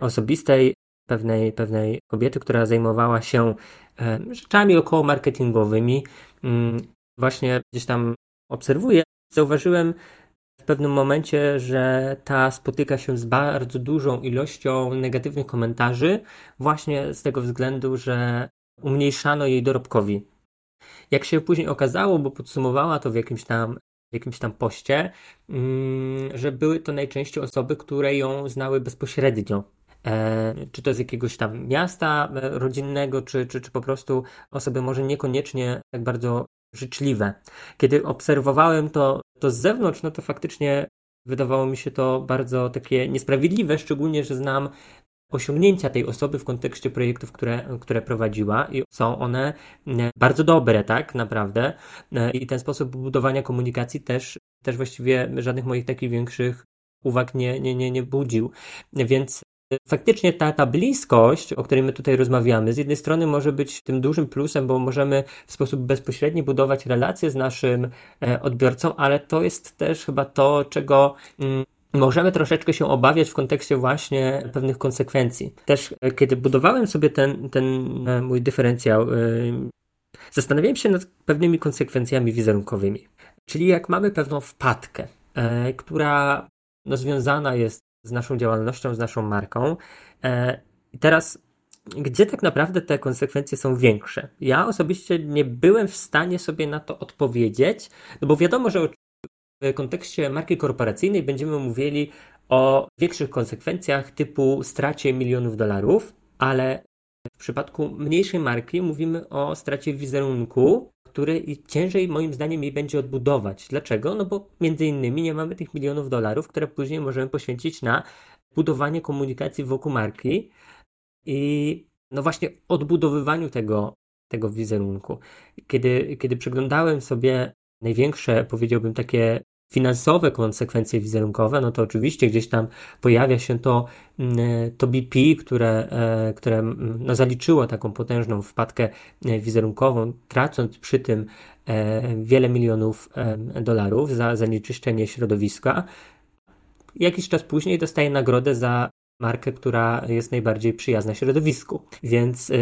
osobistej pewnej, pewnej kobiety, która zajmowała się e, rzeczami około marketingowymi. Mm, właśnie gdzieś tam obserwuję, zauważyłem w pewnym momencie, że ta spotyka się z bardzo dużą ilością negatywnych komentarzy, właśnie z tego względu, że umniejszano jej dorobkowi. Jak się później okazało, bo podsumowała to w jakimś tam w jakimś tam poście, mm, że były to najczęściej osoby, które ją znały bezpośrednio. E, czy to z jakiegoś tam miasta e, rodzinnego, czy, czy, czy po prostu osoby może niekoniecznie tak bardzo życzliwe. Kiedy obserwowałem to, to z zewnątrz, no to faktycznie wydawało mi się to bardzo takie niesprawiedliwe, szczególnie, że znam osiągnięcia tej osoby w kontekście projektów, które, które prowadziła i są one e, bardzo dobre, tak, naprawdę. E, I ten sposób budowania komunikacji też, też właściwie żadnych moich takich większych uwag nie, nie, nie, nie budził. Więc Faktycznie ta, ta bliskość, o której my tutaj rozmawiamy, z jednej strony może być tym dużym plusem, bo możemy w sposób bezpośredni budować relacje z naszym e, odbiorcą, ale to jest też chyba to, czego mm, możemy troszeczkę się obawiać w kontekście właśnie pewnych konsekwencji. Też e, kiedy budowałem sobie ten, ten e, mój dyferencjał, zastanawiałem się nad pewnymi konsekwencjami wizerunkowymi. Czyli jak mamy pewną wpadkę, która no, związana jest z naszą działalnością, z naszą marką. E, I teraz, gdzie tak naprawdę te konsekwencje są większe? Ja osobiście nie byłem w stanie sobie na to odpowiedzieć, no bo wiadomo, że w kontekście marki korporacyjnej będziemy mówili o większych konsekwencjach typu stracie milionów dolarów, ale w przypadku mniejszej marki mówimy o stracie wizerunku, który ciężej moim zdaniem jej będzie odbudować. Dlaczego? No bo między innymi nie mamy tych milionów dolarów, które później możemy poświęcić na budowanie komunikacji wokół marki i no właśnie odbudowywaniu tego, tego wizerunku. Kiedy, kiedy przeglądałem sobie największe, powiedziałbym, takie finansowe konsekwencje wizerunkowe, no to oczywiście gdzieś tam pojawia się to, mm, to BP, które, e, które mm, no zaliczyło taką potężną wpadkę e, wizerunkową, tracąc przy tym e, wiele milionów dolarów za zanieczyszczenie środowiska. Jakiś czas później dostaje nagrodę za markę, która jest najbardziej przyjazna środowisku. Więc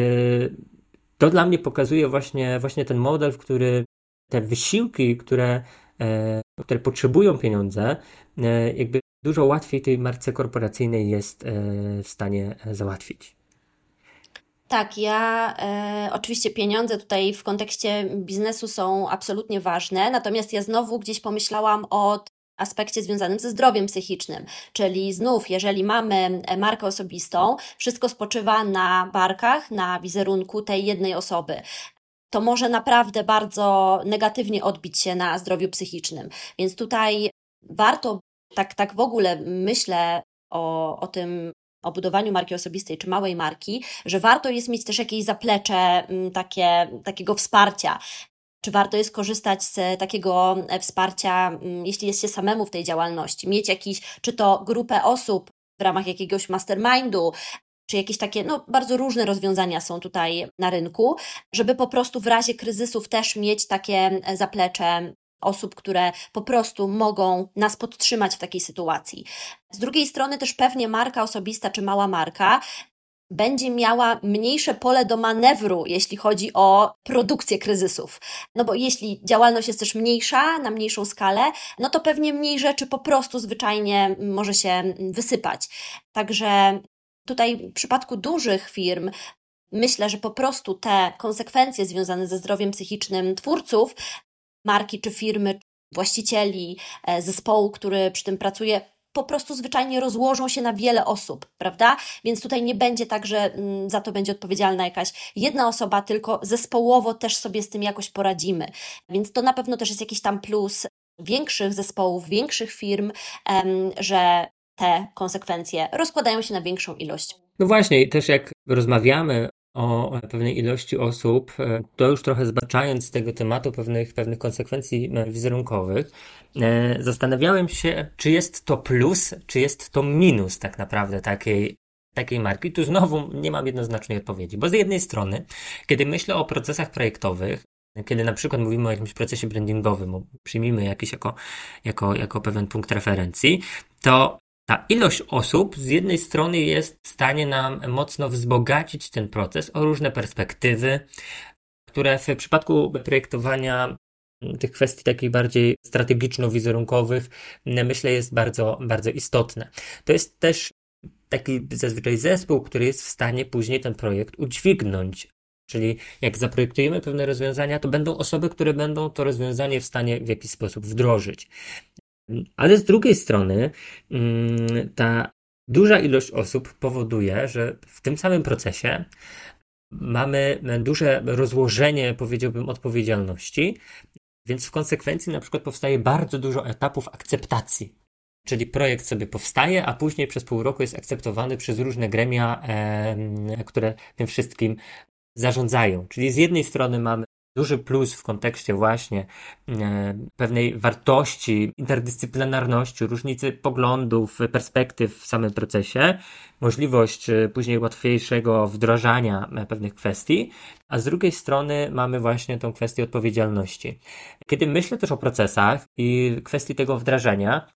to dla mnie pokazuje właśnie, właśnie ten model, w który te wysiłki, które które potrzebują pieniądze, e, jakby dużo łatwiej tej marce korporacyjnej jest e, w stanie załatwić. Tak, ja e, oczywiście pieniądze tutaj w kontekście biznesu są absolutnie ważne, natomiast ja znowu gdzieś pomyślałam o aspekcie związanym ze zdrowiem psychicznym. Czyli znów, jeżeli mamy markę osobistą, wszystko spoczywa na barkach, na wizerunku tej jednej osoby to może naprawdę bardzo negatywnie odbić się na zdrowiu psychicznym. Więc tutaj warto, tak, tak w ogóle myślę o, o tym, o budowaniu marki osobistej czy małej marki, że warto jest mieć też jakieś zaplecze mm, takie, takiego wsparcia. Czy warto jest korzystać z takiego e, wsparcia, mm, jeśli jest się samemu w tej działalności? Mieć jakiś, czy to grupę osób w ramach jakiegoś mastermindu, czy jakieś takie, no bardzo różne rozwiązania są tutaj na rynku, żeby po prostu w razie kryzysów też mieć takie e, zaplecze osób, które po prostu mogą nas podtrzymać w takiej sytuacji. Z drugiej strony też pewnie marka osobista czy mała marka będzie miała mniejsze pole do manewru, jeśli chodzi o produkcję kryzysów. No bo jeśli działalność jest też mniejsza, na mniejszą skalę, no to pewnie mniej rzeczy po prostu zwyczajnie może się wysypać. Także Tutaj w przypadku dużych firm myślę, że po prostu te konsekwencje związane ze zdrowiem psychicznym twórców, marki czy firmy, właścicieli, e, zespołu, który przy tym pracuje, po prostu zwyczajnie rozłożą się na wiele osób, prawda? Więc tutaj nie będzie tak, że mm, za to będzie odpowiedzialna jakaś jedna osoba, tylko zespołowo też sobie z tym jakoś poradzimy. Więc to na pewno też jest jakiś tam plus większych zespołów, większych firm, że te konsekwencje rozkładają się na większą ilość. No właśnie, też jak rozmawiamy o pewnej ilości osób, e, to już trochę zbaczając z tego tematu pewnych, pewnych konsekwencji e, wizerunkowych, e, zastanawiałem się, czy jest to plus, czy jest to minus tak naprawdę takiej, takiej marki. Tu znowu nie mam jednoznacznej odpowiedzi, bo z jednej strony, kiedy myślę o procesach projektowych, kiedy na przykład mówimy o jakimś procesie brandingowym, przyjmijmy jakiś jako, jako, jako pewien punkt referencji, to ta ilość osób z jednej strony jest w stanie nam mocno wzbogacić ten proces o różne perspektywy, które w przypadku projektowania tych kwestii takich bardziej strategiczno-wizerunkowych myślę jest bardzo, bardzo istotne. To jest też taki zazwyczaj zespół, który jest w stanie później ten projekt udźwignąć. Czyli jak zaprojektujemy pewne rozwiązania, to będą osoby, które będą to rozwiązanie w stanie w jakiś sposób wdrożyć. Ale z drugiej strony, mm, ta duża ilość osób powoduje, że w tym samym procesie mamy duże rozłożenie, powiedziałbym, odpowiedzialności, więc w konsekwencji na przykład powstaje bardzo dużo etapów akceptacji. Czyli projekt sobie powstaje, a później przez pół roku jest akceptowany przez różne gremia, które tym wszystkim zarządzają. Czyli z jednej strony mamy duży plus w kontekście właśnie e, pewnej wartości, interdyscyplinarności, różnicy poglądów, perspektyw w samym procesie, możliwość e, później łatwiejszego wdrażania e, pewnych kwestii, a z drugiej strony mamy właśnie tą kwestię odpowiedzialności. Kiedy myślę też o procesach i kwestii tego wdrażania,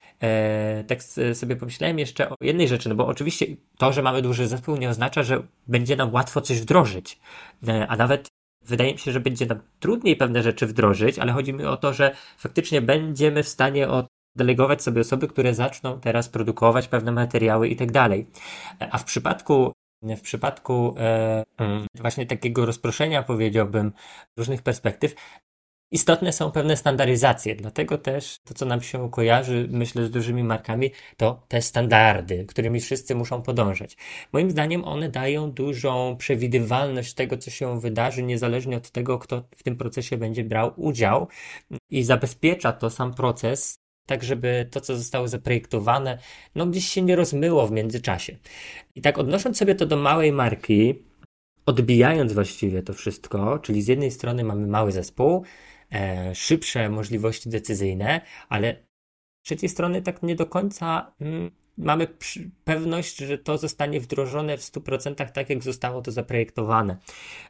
tak sobie pomyślałem jeszcze o jednej rzeczy, no bo oczywiście to, że mamy duży zespół nie oznacza, że będzie nam łatwo coś wdrożyć, a nawet wydaje mi się, że będzie nam trudniej pewne rzeczy wdrożyć, ale chodzi mi o to, że faktycznie będziemy w stanie oddelegować sobie osoby, które zaczną teraz produkować pewne materiały i tak dalej. A w przypadku w przypadku e, mm, właśnie takiego rozproszenia, powiedziałbym, różnych perspektyw, Istotne są pewne standaryzacje, dlatego też to, co nam się kojarzy, myślę, z dużymi markami, to te standardy, którymi wszyscy muszą podążać. Moim zdaniem one dają dużą przewidywalność tego, co się wydarzy, niezależnie od tego, kto w tym procesie będzie brał udział i zabezpiecza to sam proces, tak żeby to, co zostało zaprojektowane, no gdzieś się nie rozmyło w międzyczasie. I tak odnosząc sobie to do małej marki, odbijając właściwie to wszystko, czyli z jednej strony mamy mały zespół, e, szybsze możliwości decyzyjne, ale z trzeciej strony tak nie do końca mm, mamy pewność, że to zostanie wdrożone w 100% tak, jak zostało to zaprojektowane.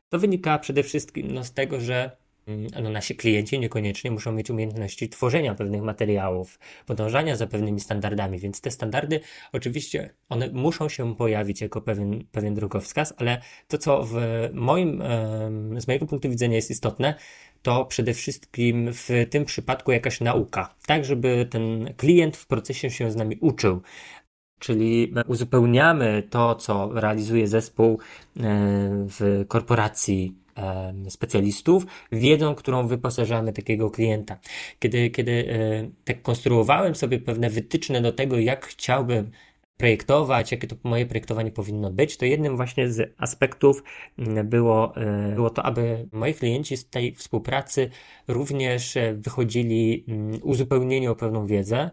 To wynika przede wszystkim no, z tego, że no, nasi klienci niekoniecznie muszą mieć umiejętności tworzenia pewnych materiałów, podążania za pewnymi standardami, więc te standardy oczywiście one muszą się pojawić jako pewien, pewien drogowskaz, ale to, co w moim, z mojego punktu widzenia jest istotne, to przede wszystkim w tym przypadku jakaś nauka, tak żeby ten klient w procesie się z nami uczył. Czyli uzupełniamy to, co realizuje zespół e, w korporacji specjalistów, wiedzą, którą wyposażamy takiego klienta. Kiedy, kiedy e, tak konstruowałem sobie pewne wytyczne do tego, jak chciałbym projektować, jakie to moje projektowanie powinno być, to jednym właśnie z aspektów mm, było, e, było to, aby moi klienci z tej współpracy również e, wychodzili mm, uzupełnieni o pewną wiedzę.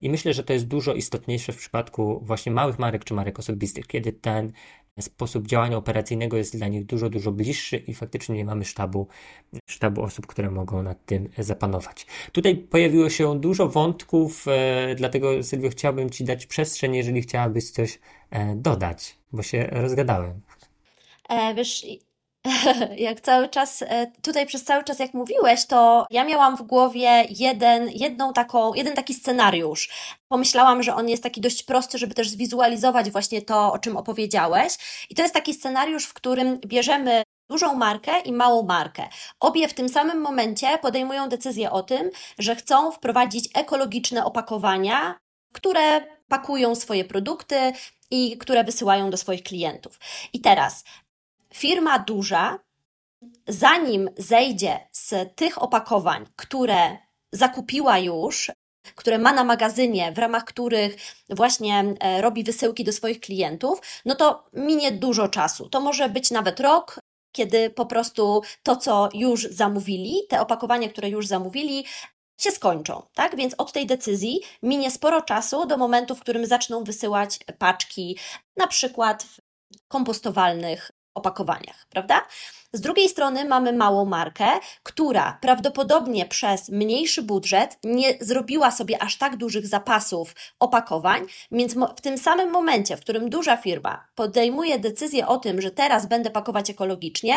I myślę, że to jest dużo istotniejsze w przypadku właśnie małych marek czy marek osobistych, kiedy ten sposób działania operacyjnego jest dla nich dużo, dużo bliższy i faktycznie nie mamy sztabu, sztabu osób, które mogą nad tym zapanować. Tutaj pojawiło się dużo wątków, e, dlatego Sylwio chciałbym Ci dać przestrzeń, jeżeli chciałabyś coś e, dodać, bo się rozgadałem. E, wiesz, [laughs] jak cały czas, e, tutaj przez cały czas jak mówiłeś, to ja miałam w głowie jeden, jedną taką, jeden taki scenariusz. Pomyślałam, że on jest taki dość prosty, żeby też zwizualizować właśnie to, o czym opowiedziałeś. I to jest taki scenariusz, w którym bierzemy dużą markę i małą markę. Obie w tym samym momencie podejmują decyzję o tym, że chcą wprowadzić ekologiczne opakowania, które pakują swoje produkty i które wysyłają do swoich klientów. I teraz firma duża, zanim zejdzie z tych opakowań, które zakupiła już, które ma na magazynie, w ramach których właśnie e, robi wysyłki do swoich klientów, no to minie dużo czasu. To może być nawet rok, kiedy po prostu to, co już zamówili, te opakowania, które już zamówili, się skończą, tak? Więc od tej decyzji minie sporo czasu do momentu, w którym zaczną wysyłać paczki, na przykład w kompostowalnych opakowaniach, prawda? Z drugiej strony mamy małą markę, która prawdopodobnie przez mniejszy budżet nie zrobiła sobie aż tak dużych zapasów opakowań, więc w tym samym momencie, w którym duża firma podejmuje decyzję o tym, że teraz będę pakować ekologicznie,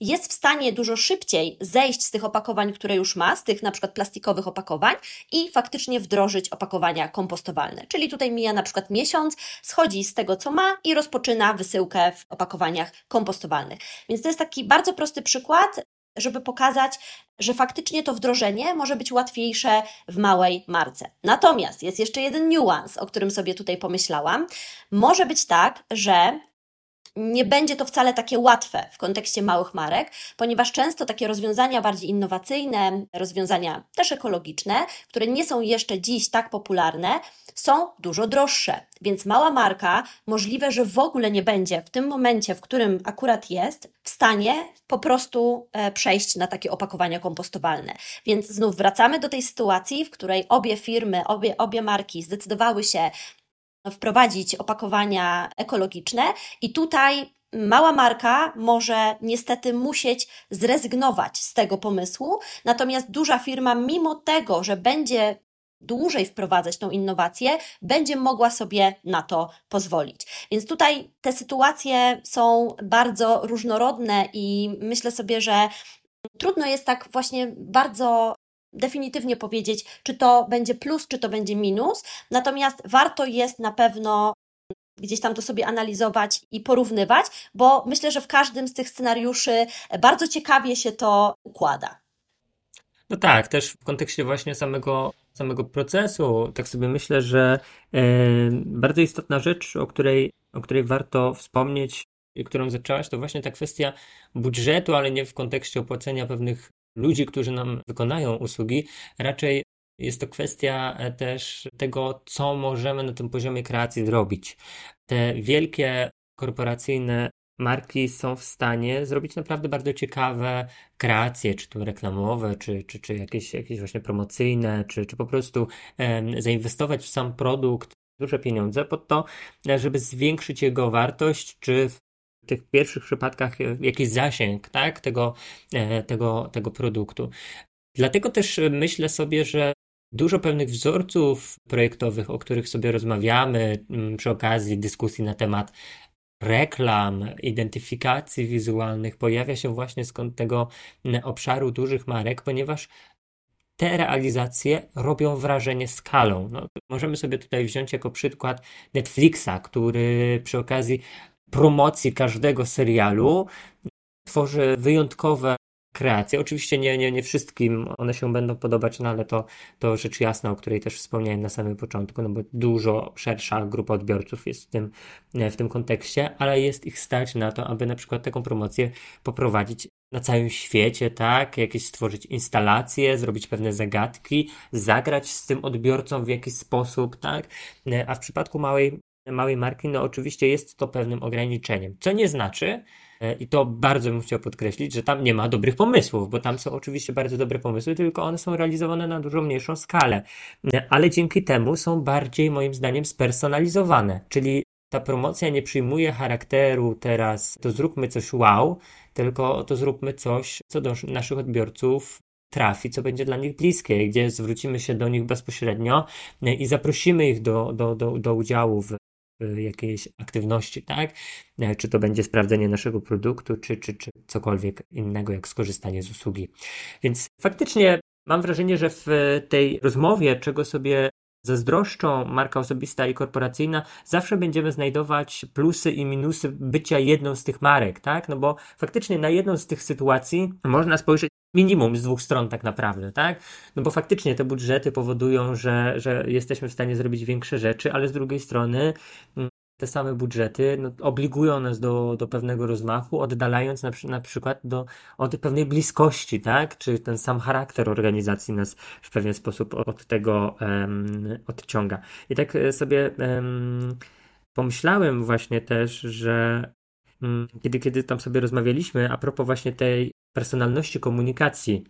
jest w stanie dużo szybciej zejść z tych opakowań, które już ma, z tych na przykład plastikowych opakowań i faktycznie wdrożyć opakowania kompostowalne. Czyli tutaj mija na przykład miesiąc, schodzi z tego, co ma i rozpoczyna wysyłkę w opakowaniach kompostowalnych. Więc to jest taki bardzo prosty przykład, żeby pokazać, że faktycznie to wdrożenie może być łatwiejsze w małej marce. Natomiast jest jeszcze jeden niuans, o którym sobie tutaj pomyślałam. Może być tak, że nie będzie to wcale takie łatwe w kontekście małych marek, ponieważ często takie rozwiązania bardziej innowacyjne, rozwiązania też ekologiczne, które nie są jeszcze dziś tak popularne, są dużo droższe. Więc mała marka możliwe, że w ogóle nie będzie w tym momencie, w którym akurat jest, w stanie po prostu e, przejść na takie opakowania kompostowalne. Więc znów wracamy do tej sytuacji, w której obie firmy, obie, obie marki zdecydowały się wprowadzić opakowania ekologiczne i tutaj mała marka może niestety musieć zrezygnować z tego pomysłu, natomiast duża firma, mimo tego, że będzie dłużej wprowadzać tą innowację, będzie mogła sobie na to pozwolić. Więc tutaj te sytuacje są bardzo różnorodne i myślę sobie, że trudno jest tak właśnie bardzo definitywnie powiedzieć, czy to będzie plus, czy to będzie minus. Natomiast warto jest na pewno gdzieś tam to sobie analizować i porównywać, bo myślę, że w każdym z tych scenariuszy bardzo ciekawie się to układa. No tak, też w kontekście właśnie samego, samego procesu, tak sobie myślę, że e, bardzo istotna rzecz, o której, o której warto wspomnieć, i którą zaczęłaś, to właśnie ta kwestia budżetu, ale nie w kontekście opłacenia pewnych ludzi, którzy nam wykonają usługi, raczej jest to kwestia e, też tego, co możemy na tym poziomie kreacji zrobić. Te wielkie korporacyjne marki są w stanie zrobić naprawdę bardzo ciekawe kreacje, czy to reklamowe, czy, czy, czy jakieś, jakieś właśnie promocyjne, czy, czy po prostu zainwestować w sam produkt duże pieniądze pod to, żeby zwiększyć jego wartość, czy w tych pierwszych przypadkach e, jakiś zasięg tak, tego, e, tego, tego produktu. Dlatego też myślę sobie, że dużo pewnych wzorców projektowych, o których sobie rozmawiamy mm, przy okazji dyskusji na temat reklam, identyfikacji wizualnych, pojawia się właśnie skąd tego mm, obszaru dużych marek, ponieważ te realizacje robią wrażenie skalą. No, możemy sobie tutaj wziąć jako przykład Netflixa, który przy okazji promocji każdego serialu tworzy wyjątkowe kreacje. Oczywiście nie, nie, nie wszystkim one się będą podobać, no ale to, to rzecz jasna, o której też wspomniałem na samym początku, no bo dużo szersza grupa odbiorców jest w tym, w tym kontekście, ale jest ich stać na to, aby na przykład taką promocję poprowadzić na całym świecie, tak? Jakieś stworzyć instalacje, zrobić pewne zagadki, zagrać z tym odbiorcą w jakiś sposób, tak? A w przypadku małej małej marki, no oczywiście jest to pewnym ograniczeniem. Co nie znaczy, e, i to bardzo bym chciał podkreślić, że tam nie ma dobrych pomysłów, bo tam są oczywiście bardzo dobre pomysły, tylko one są realizowane na dużo mniejszą skalę. E, ale dzięki temu są bardziej, moim zdaniem, spersonalizowane. Czyli ta promocja nie przyjmuje charakteru teraz to zróbmy coś wow, tylko to zróbmy coś, co do naszych odbiorców trafi, co będzie dla nich bliskie, gdzie zwrócimy się do nich bezpośrednio e, i zaprosimy ich do, do, do, do udziału w jakiejś aktywności, tak? E, czy to będzie sprawdzenie naszego produktu, czy, czy, czy cokolwiek innego, jak skorzystanie z usługi. Więc faktycznie mam wrażenie, że w tej rozmowie, czego sobie zazdroszczą marka osobista i korporacyjna, zawsze będziemy znajdować plusy i minusy bycia jedną z tych marek, tak? No bo faktycznie na jedną z tych sytuacji można spojrzeć minimum z dwóch stron tak naprawdę, tak? No bo faktycznie te budżety powodują, że, że jesteśmy w stanie zrobić większe rzeczy, ale z drugiej strony mm, te same budżety no, obligują nas do, do pewnego rozmachu, oddalając na, na przykład do, od pewnej bliskości, tak? Czy ten sam charakter organizacji nas w pewien sposób od tego um, odciąga. I tak e, sobie um, pomyślałem właśnie też, że um, kiedy, kiedy tam sobie rozmawialiśmy a propos właśnie tej personalności komunikacji,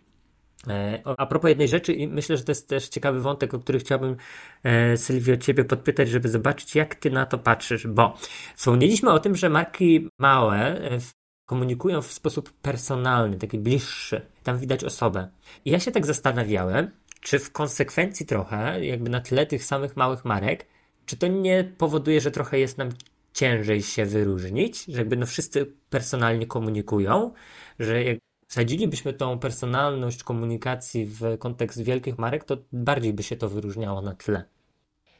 E, a propos jednej rzeczy, i myślę, że to jest też ciekawy wątek, o który chciałbym, e, Sylwio, Ciebie podpytać, żeby zobaczyć, jak Ty na to patrzysz, bo wspomnieliśmy o tym, że marki małe e, komunikują w sposób personalny, taki bliższy. Tam widać osobę. I ja się tak zastanawiałem, czy w konsekwencji trochę, jakby na tle tych samych małych marek, czy to nie powoduje, że trochę jest nam ciężej się wyróżnić, że jakby no wszyscy personalnie komunikują, że wsadzilibyśmy tą personalność komunikacji w kontekst wielkich marek, to bardziej by się to wyróżniało na tle.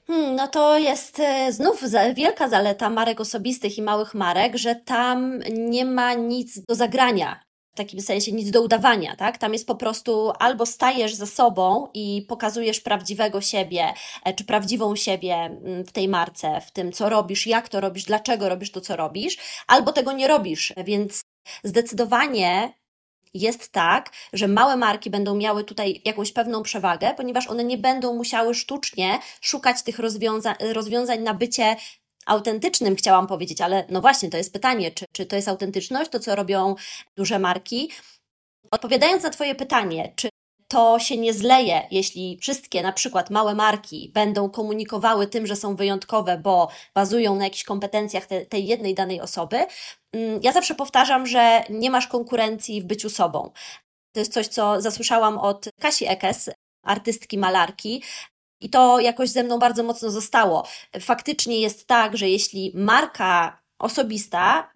Hmm, no to jest e, znów wielka zaleta marek osobistych i małych marek, że tam nie ma nic do zagrania. W takim sensie nic do udawania, tak? Tam jest po prostu albo stajesz za sobą i pokazujesz prawdziwego siebie, e, czy prawdziwą siebie mm, w tej marce, w tym, co robisz, jak to robisz, dlaczego robisz to, co robisz, albo tego nie robisz. Więc zdecydowanie jest tak, że małe marki będą miały tutaj jakąś pewną przewagę, ponieważ one nie będą musiały sztucznie szukać tych rozwiązań, rozwiązań na bycie autentycznym, chciałam powiedzieć, ale no właśnie, to jest pytanie, czy, czy to jest autentyczność, to co robią duże marki. Odpowiadając na Twoje pytanie, czy to się nie zleje, jeśli wszystkie na przykład małe marki będą komunikowały tym, że są wyjątkowe, bo bazują na jakichś kompetencjach te, tej jednej danej osoby. Mm, ja zawsze powtarzam, że nie masz konkurencji w byciu sobą. To jest coś, co zasłyszałam od Kasi Ekes, artystki malarki, i to jakoś ze mną bardzo mocno zostało. Faktycznie jest tak, że jeśli marka osobista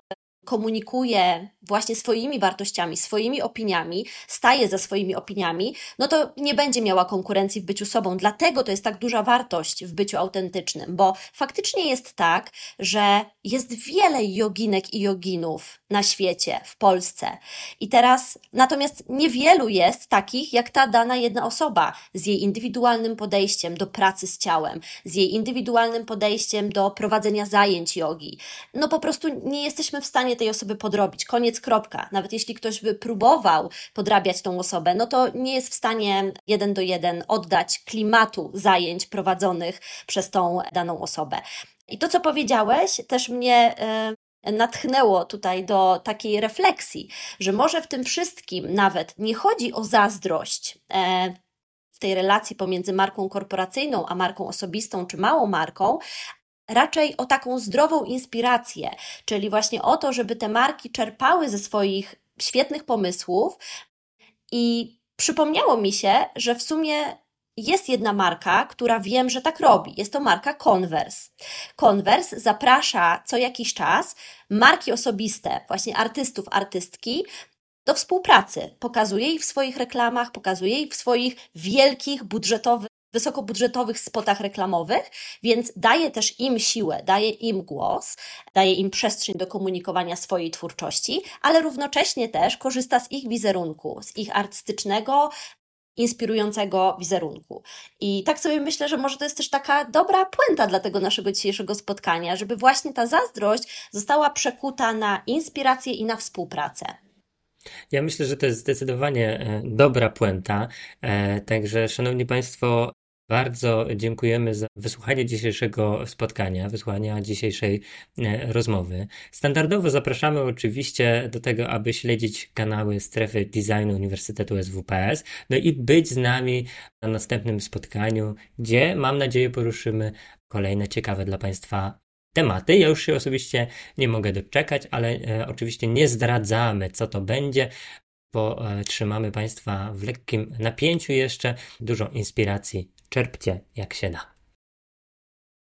komunikuje właśnie swoimi wartościami, swoimi opiniami, staje za swoimi opiniami, no to nie będzie miała konkurencji w byciu sobą. Dlatego to jest tak duża wartość w byciu autentycznym, bo faktycznie jest tak, że jest wiele joginek i joginów na świecie, w Polsce. I teraz natomiast niewielu jest takich, jak ta dana jedna osoba, z jej indywidualnym podejściem do pracy z ciałem, z jej indywidualnym podejściem do prowadzenia zajęć jogi. No po prostu nie jesteśmy w stanie tej osoby podrobić. Koniec, kropka. Nawet jeśli ktoś by próbował podrabiać tą osobę, no to nie jest w stanie jeden do jeden oddać klimatu zajęć prowadzonych przez tą daną osobę. I to, co powiedziałeś, też mnie e, natchnęło tutaj do takiej refleksji, że może w tym wszystkim nawet nie chodzi o zazdrość e, w tej relacji pomiędzy marką korporacyjną a marką osobistą czy małą marką, raczej o taką zdrową inspirację, czyli właśnie o to, żeby te marki czerpały ze swoich świetnych pomysłów i przypomniało mi się, że w sumie jest jedna marka, która wiem, że tak robi. Jest to marka Converse. Converse zaprasza co jakiś czas marki osobiste, właśnie artystów, artystki, do współpracy. Pokazuje ich w swoich reklamach, pokazuje ich w swoich wielkich, budżetowych wysokobudżetowych spotach reklamowych, więc daje też im siłę, daje im głos, daje im przestrzeń do komunikowania swojej twórczości, ale równocześnie też korzysta z ich wizerunku, z ich artystycznego, inspirującego wizerunku. I tak sobie myślę, że może to jest też taka dobra puenta dla tego naszego dzisiejszego spotkania, żeby właśnie ta zazdrość została przekuta na inspirację i na współpracę. Ja myślę, że to jest zdecydowanie e, dobra puenta. E, także, Szanowni Państwo, bardzo dziękujemy za wysłuchanie dzisiejszego spotkania, wysłuchania dzisiejszej e, rozmowy. Standardowo zapraszamy oczywiście do tego, aby śledzić kanały strefy designu Uniwersytetu SWPS, no i być z nami na następnym spotkaniu, gdzie mam nadzieję poruszymy kolejne ciekawe dla Państwa tematy. Ja już się osobiście nie mogę doczekać, ale e, oczywiście nie zdradzamy, co to będzie bo e, trzymamy Państwa w lekkim napięciu jeszcze, dużo inspiracji czerpcie jak się da.